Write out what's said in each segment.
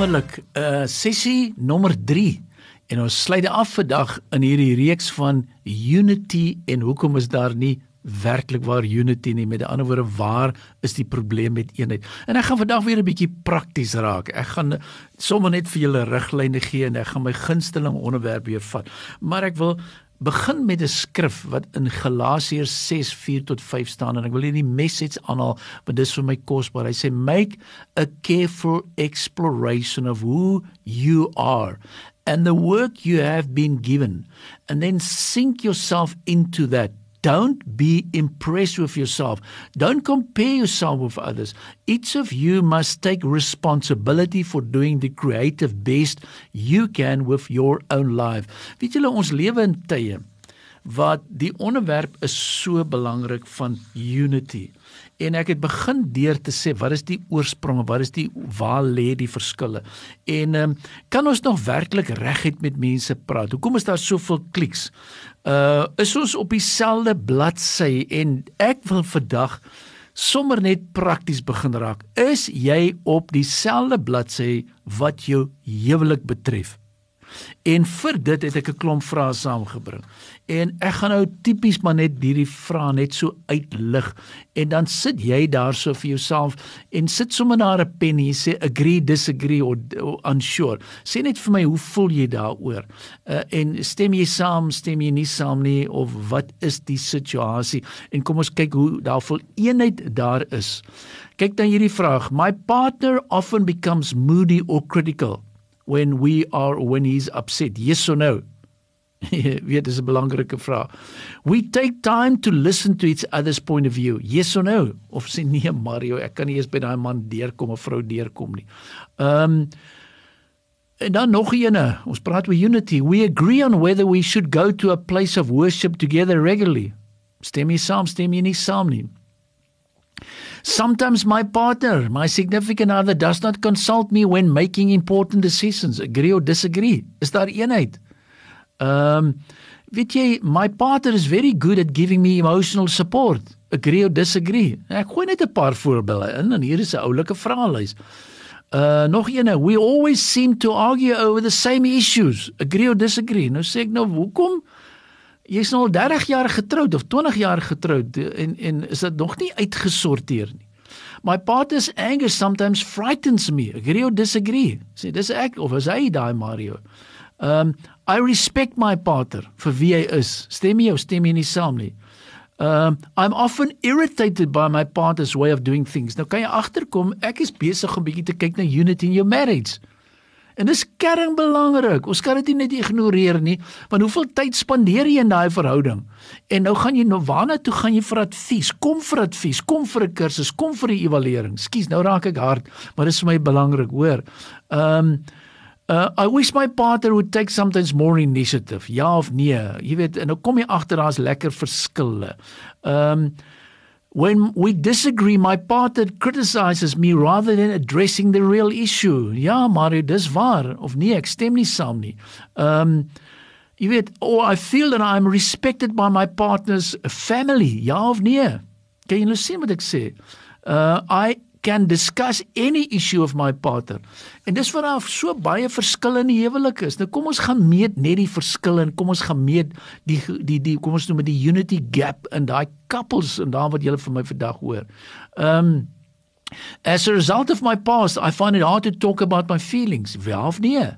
wonderlik. Uh sessie nommer 3. En ons sluit af vandag in hierdie reeks van unity en hoekom is daar nie werklik waar unity nie met ander woorde waar is die probleem met eenheid en ek gaan vandag weer 'n bietjie prakties raak ek gaan sommer net vir julle riglyne gee en ek gaan my gunsteling onderwerp weer vat maar ek wil begin met 'n skrif wat in Galasiërs 6:4 tot 5 staan en ek wil hierdie message aanhaal want dit is vir my kosbaar. Hy sê make a careful exploration of who you are and the work you have been given and then sink yourself into that Don't be impressed with yourself. Don't compare yourself with others. Each of you must take responsibility for doing the creative best you can with your own life. Weet julle ons lewe in tye wat die onderwerp is so belangrik van unity. En ek het begin deur te sê wat is die oorsprong wat is die waar lê die verskille? En um, kan ons nog werklik reguit met mense praat? Hoekom is daar soveel kliks? Uh is ons op dieselfde bladsy? En ek wil vandag sommer net prakties begin raak. Is jy op dieselfde bladsy wat jou huwelik betref En vir dit het ek 'n klomp vrae saamgebring. En ek gaan nou tipies maar net hierdie vrae net so uitlig en dan sit jy daarso vir jouself en sit sommer na 'n pen en jy sê agree, disagree or unsure. Sê net vir my hoe voel jy daaroor? Uh, en stem jy saam, stem jy nie saam nie of wat is die situasie? En kom ons kyk hoe daar vol eenheid daar is. Kyk dan hierdie vraag. My partner often becomes moody or critical when we are when he's upset. Yes or no? Weet dis 'n belangrike vraag. We take time to listen to each other's point of view. Yes or no? Of sê nee Mario ek kan nie eens by daai man deurkom of vrou deurkom nie. Um en dan nog eene ons praat oor unity. We agree on whether we should go to a place of worship together regularly. Stem jy saam stem jy nie saam nie Sometimes my partner, my significant other does not consult me when making important decisions. Agree or disagree? Is daar eenheid? Um weet jy, my partner is very good at giving me emotional support. Agree or disagree? Ek gooi net 'n paar voorbeelde in en hier is 'n oulike vraelys. Uh nog eene, we always seem to argue over the same issues. Agree or disagree? Nou sê ek nou, hoekom? Jy's nou al 30 jaar getroud of 20 jaar getroud en en is dit nog nie uitgesorteer nie. My partner's anger sometimes frightens me. Agree or disagree? Sê dis ek of is hy daai Mario? Um I respect my partner vir wie hy is. Stem jy of stem jy nie saam nie? Um I'm often irritated by my partner's way of doing things. Nou kan jy agterkom, ek is besig om bietjie te kyk na unity in your marriage. En dis kerring belangrik. Ons kan dit nie net ignoreer nie, want hoeveel tyd spandeer jy in daai verhouding? En nou gaan jy nou waarna toe gaan jy vir advies? Kom vir advies, kom vir 'n kursus, kom vir 'n evaluering. Skus, nou raak ek hard, maar dis vir my belangrik, hoor. Ehm um, Uh, I wish my partner would take sometimes more initiative. Ja of nee? Jy weet, en nou kom jy agter daar's lekker verskille. Ehm um, When we disagree, my partner criticizes me rather than addressing the real issue. Ja, maar dit is waar of nee, ek stem nie saam nie. Um jy weet, oh I feel that I'm respected by my partner's family. Ja of nee? Kan jy nou sien wat ek sê? Uh I can discuss any issue of my partner. En dis wat daar so baie verskille in die huwelik is. Nou kom ons gaan meet net die verskille en kom ons gaan meet die die die kom ons noem dit die unity gap in daai couples en daar wat julle vir my vandag hoor. Um As a result of my past, I find it hard to talk about my feelings. Wel of nee?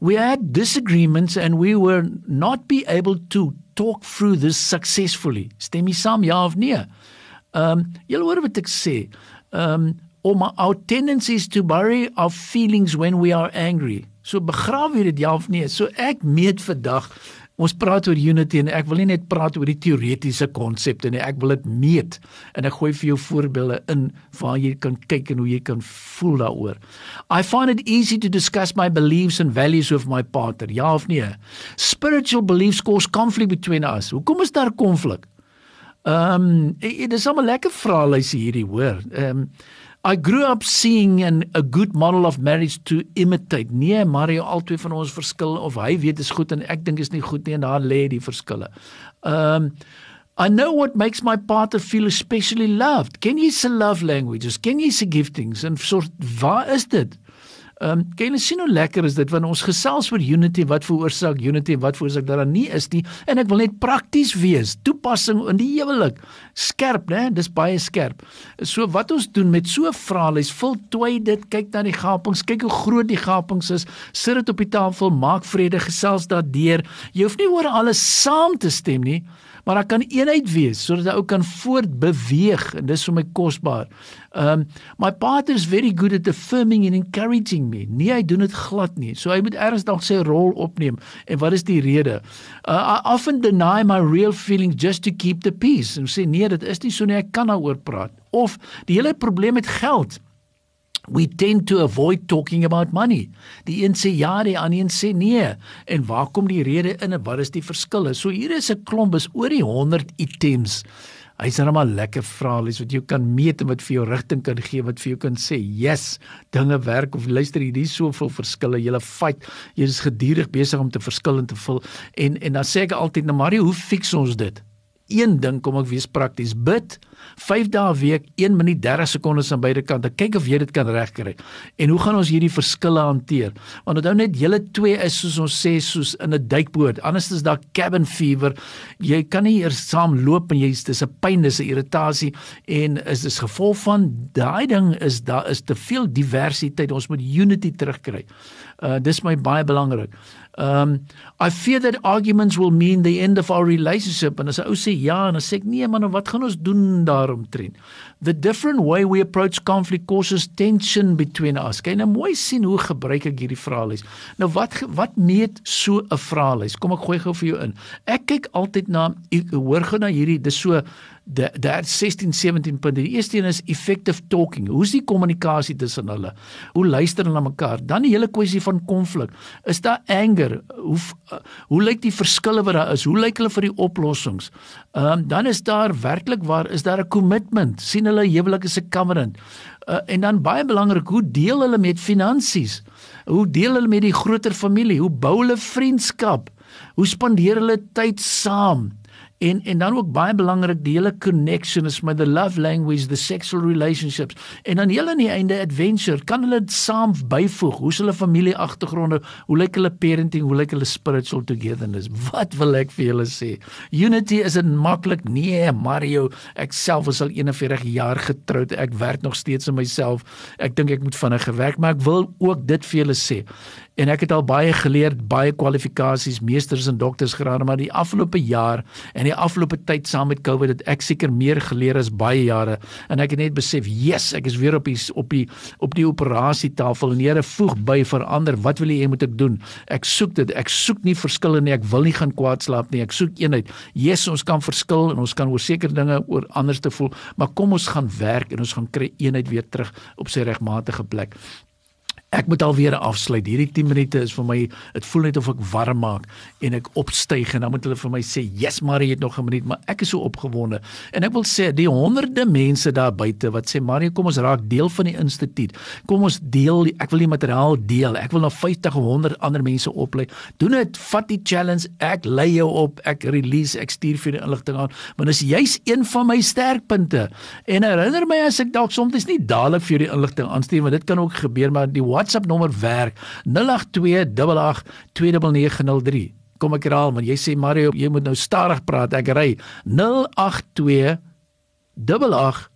We had disagreements and we were not be able to talk through this successfully. Stem jy saam ja of nee? Um julle hoor wat ek sê um om our tendencies to bury our feelings when we are angry. So begrawe dit ja of nee. So ek meet vandag ons praat oor unity en ek wil nie net praat oor die teoretiese konsepte nie. Ek wil dit meet en ek gooi vir jou voorbeelde in waar jy kan kyk en hoe jy kan voel daaroor. I find it easy to discuss my beliefs and values with my partner. Ja of nee? Spiritual beliefs cause conflict between us. Hoekom is daar konflik? Um, dit is 'n lekker vraelyse hierdie hoor. Um, I grew up seeing an a good model of marriage to imitate. Nee, Mario altyd van ons verskil of hy weet is goed en ek dink is nie goed nie en daar lê die verskille. Um, I know what makes my partner feel especially loved. Ken jy se love languages? Ken jy se giftings en soort waar is dit? Ehm um, jy sien hoe lekker is dit wanneer ons gesels oor unity, wat veroorsaak unity wat veroorsaak dat daar nie is nie en ek wil net prakties wees, toepassing in die huwelik. Skerp, né? Dis baie skerp. So wat ons doen met so 'n vraelys, voltooi dit, kyk na die gapings, kyk hoe groot die gapings is, sit dit op die tafel, maak vrede, gesels daardeur. Jy hoef nie oor alles saam te stem nie, maar daar kan eenheid wees sodat hy ook kan voortbeweeg en dis vir my kosbaar. Um my partner is very good at affirming and encouraging me. Nee, hy doen dit glad nie. So hy moet ergens dalk sy rol opneem. En wat is die rede? Uh, I often deny my real feelings just to keep the peace. En sê nee, dit is nie so nie, ek kan daaroor praat. Of die hele probleem met geld we tend to avoid talking about money. Die een sê ja, die ander een sê nee. En waar kom die rede in en wat is die verskille? So hier is 'n klomp is oor die 100 items. Hy's net maar lekker vraelies wat jy kan meet en wat vir jou rigting kan gee, wat vir jou kan sê, "Yes, dinge werk." Of luister, hierdie soveel verskille. Jy lê fight. Jy is gedurig besig om te verskil en te vul. En en dan sê ek altyd, "Nou Mario, hoe fix ons dit?" Een ding kom ek wees prakties. Bid 5 dae 'n week, 1 minuut 30 sekondes aan beide kante. Kyk of jy dit kan regkry. En hoe gaan ons hierdie verskille hanteer? Want onthou net julle twee is soos ons sê soos in 'n duikboot. Anders is daar cabin fever. Jy kan nie eers saam loop en jy's dis 'n pyn, dis 'n irritasie en is dis gevolg van daai ding is daar is te veel diversiteit. Ons moet unity terugkry. Uh dis my baie belangrik. Um I fear that arguments will mean the end of our relationship. En as 'n ou sê ja en dan sê ek nee man wat gaan ons doen daaromtrent? The different way we approach conflict causes tension between us. Kyk nou mooi sien hoe gebruik ek hierdie vraelys? Nou wat wat meet so 'n vraelys? Kom ek gooi gou vir jou in. Ek kyk altyd na ek hoor gou na hierdie dis so daar 16 17 punte. Die eerste een is effective talking. Hoe is die kommunikasie tussen hulle? Hoe luister hulle na mekaar? Dan die hele kwessie van konflik. Is daar anger? Hoe uh, hoe lyk die verskille wat daar is? Hoe lyk hulle vir die oplossings? Ehm um, dan is daar werklik waar is daar 'n commitment? sien hulle huwelik is 'n covenant? Uh, en dan baie belangrik, hoe deel hulle met finansies? Hoe deel hulle met die groter familie? Hoe bou hulle vriendskap? Hoe spandeer hulle tyd saam? En en dan ook baie belangrik die hele connection is met the love language the sexual relationships. En dan heel aan die einde adventure. Kan hulle dit saam byvoeg? Hoe hulle familie agtergronde hoe lyk hulle parenting? Hoe lyk hulle spiritual togetherness? Wat wil ek vir julle sê? Unity is dit maklik. Nee Mario ek self is al 41 jaar getroud. Ek werk nog steeds in myself. Ek dink ek moet vinniger werk maar ek wil ook dit vir julle sê en ek het al baie geleer, baie kwalifikasies, meesters en dokters geraad, maar die afgelope jaar en die afgelope tyd saam met COVID het ek seker meer geleer as baie jare en ek het net besef, "Yes, ek is weer op die op die op die operasietafel en Here voeg by verander. Wat wil jy moet ek doen? Ek soek dit. Ek soek nie verskille nie. Ek wil nie gaan kwaad slaap nie. Ek soek eenheid. Jesus, ons kan verskil en ons kan oor sekere dinge oor anders te voel, maar kom ons gaan werk en ons gaan kry eenheid weer terug op sy regmatige plek. Ek moet alweer afsluit. Hierdie 10 minute is vir my, dit voel net of ek warm maak en ek opstyg en dan moet hulle vir my sê, "Yes, Marie, jy het nog 'n minuut," maar ek is so opgewonde. En ek wil sê, die honderde mense daar buite wat sê, "Marie, kom ons raak deel van die instituut. Kom ons deel, ek wil die materiaal deel. Ek wil na 50 of 100 ander mense oplei. Doen dit, vat die challenge. Ek lei jou op. Ek release, ek stuur vir die inligting aan. Want dis juis een van my sterkpunte. En herinner my as ek dalk soms nie dadelik vir die inligting aanstuur, want dit kan ook gebeur, maar die WhatsApp nommer werk 0828829903. Kom ek herhaal want jy sê Mario jy moet nou stadig praat. Ek ry 082 88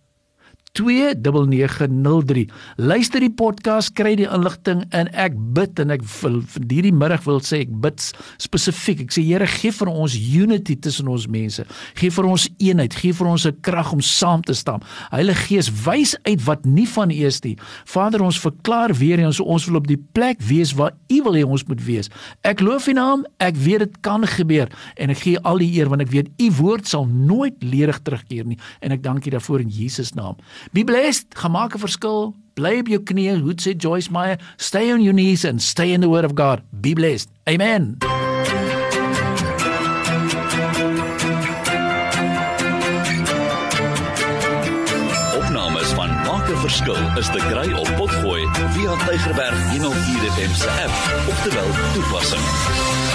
0891104903. Luister die podcast, kry die inligting en ek bid en ek vir hierdie middag wil sê ek bid spesifiek. Ek sê Here, gee vir ons unity tussen ons mense. Gee vir ons eenheid, gee vir ons 'n krag om saam te staan. Heilige Gees, wys uit wat nie van U is nie. Vader, ons verklaar weer eens ons wil op die plek wees waar U wil hê ons moet wees. Ek loof U naam. Ek weet dit kan gebeur en ek gee al die eer want ek weet U woord sal nooit ledig terugkeer nie en ek dank U daarvoor in Jesus naam. Be blessed, gemaak 'n verskil. Bly op jou knieë, hoe sê Joyce Meyer, stay on your knees and stay in the word of God. Be blessed. Amen. Opnames van Maak 'n verskil is te kry op Potgooi via Tigerberg 104 FM se app of te wel toepassing.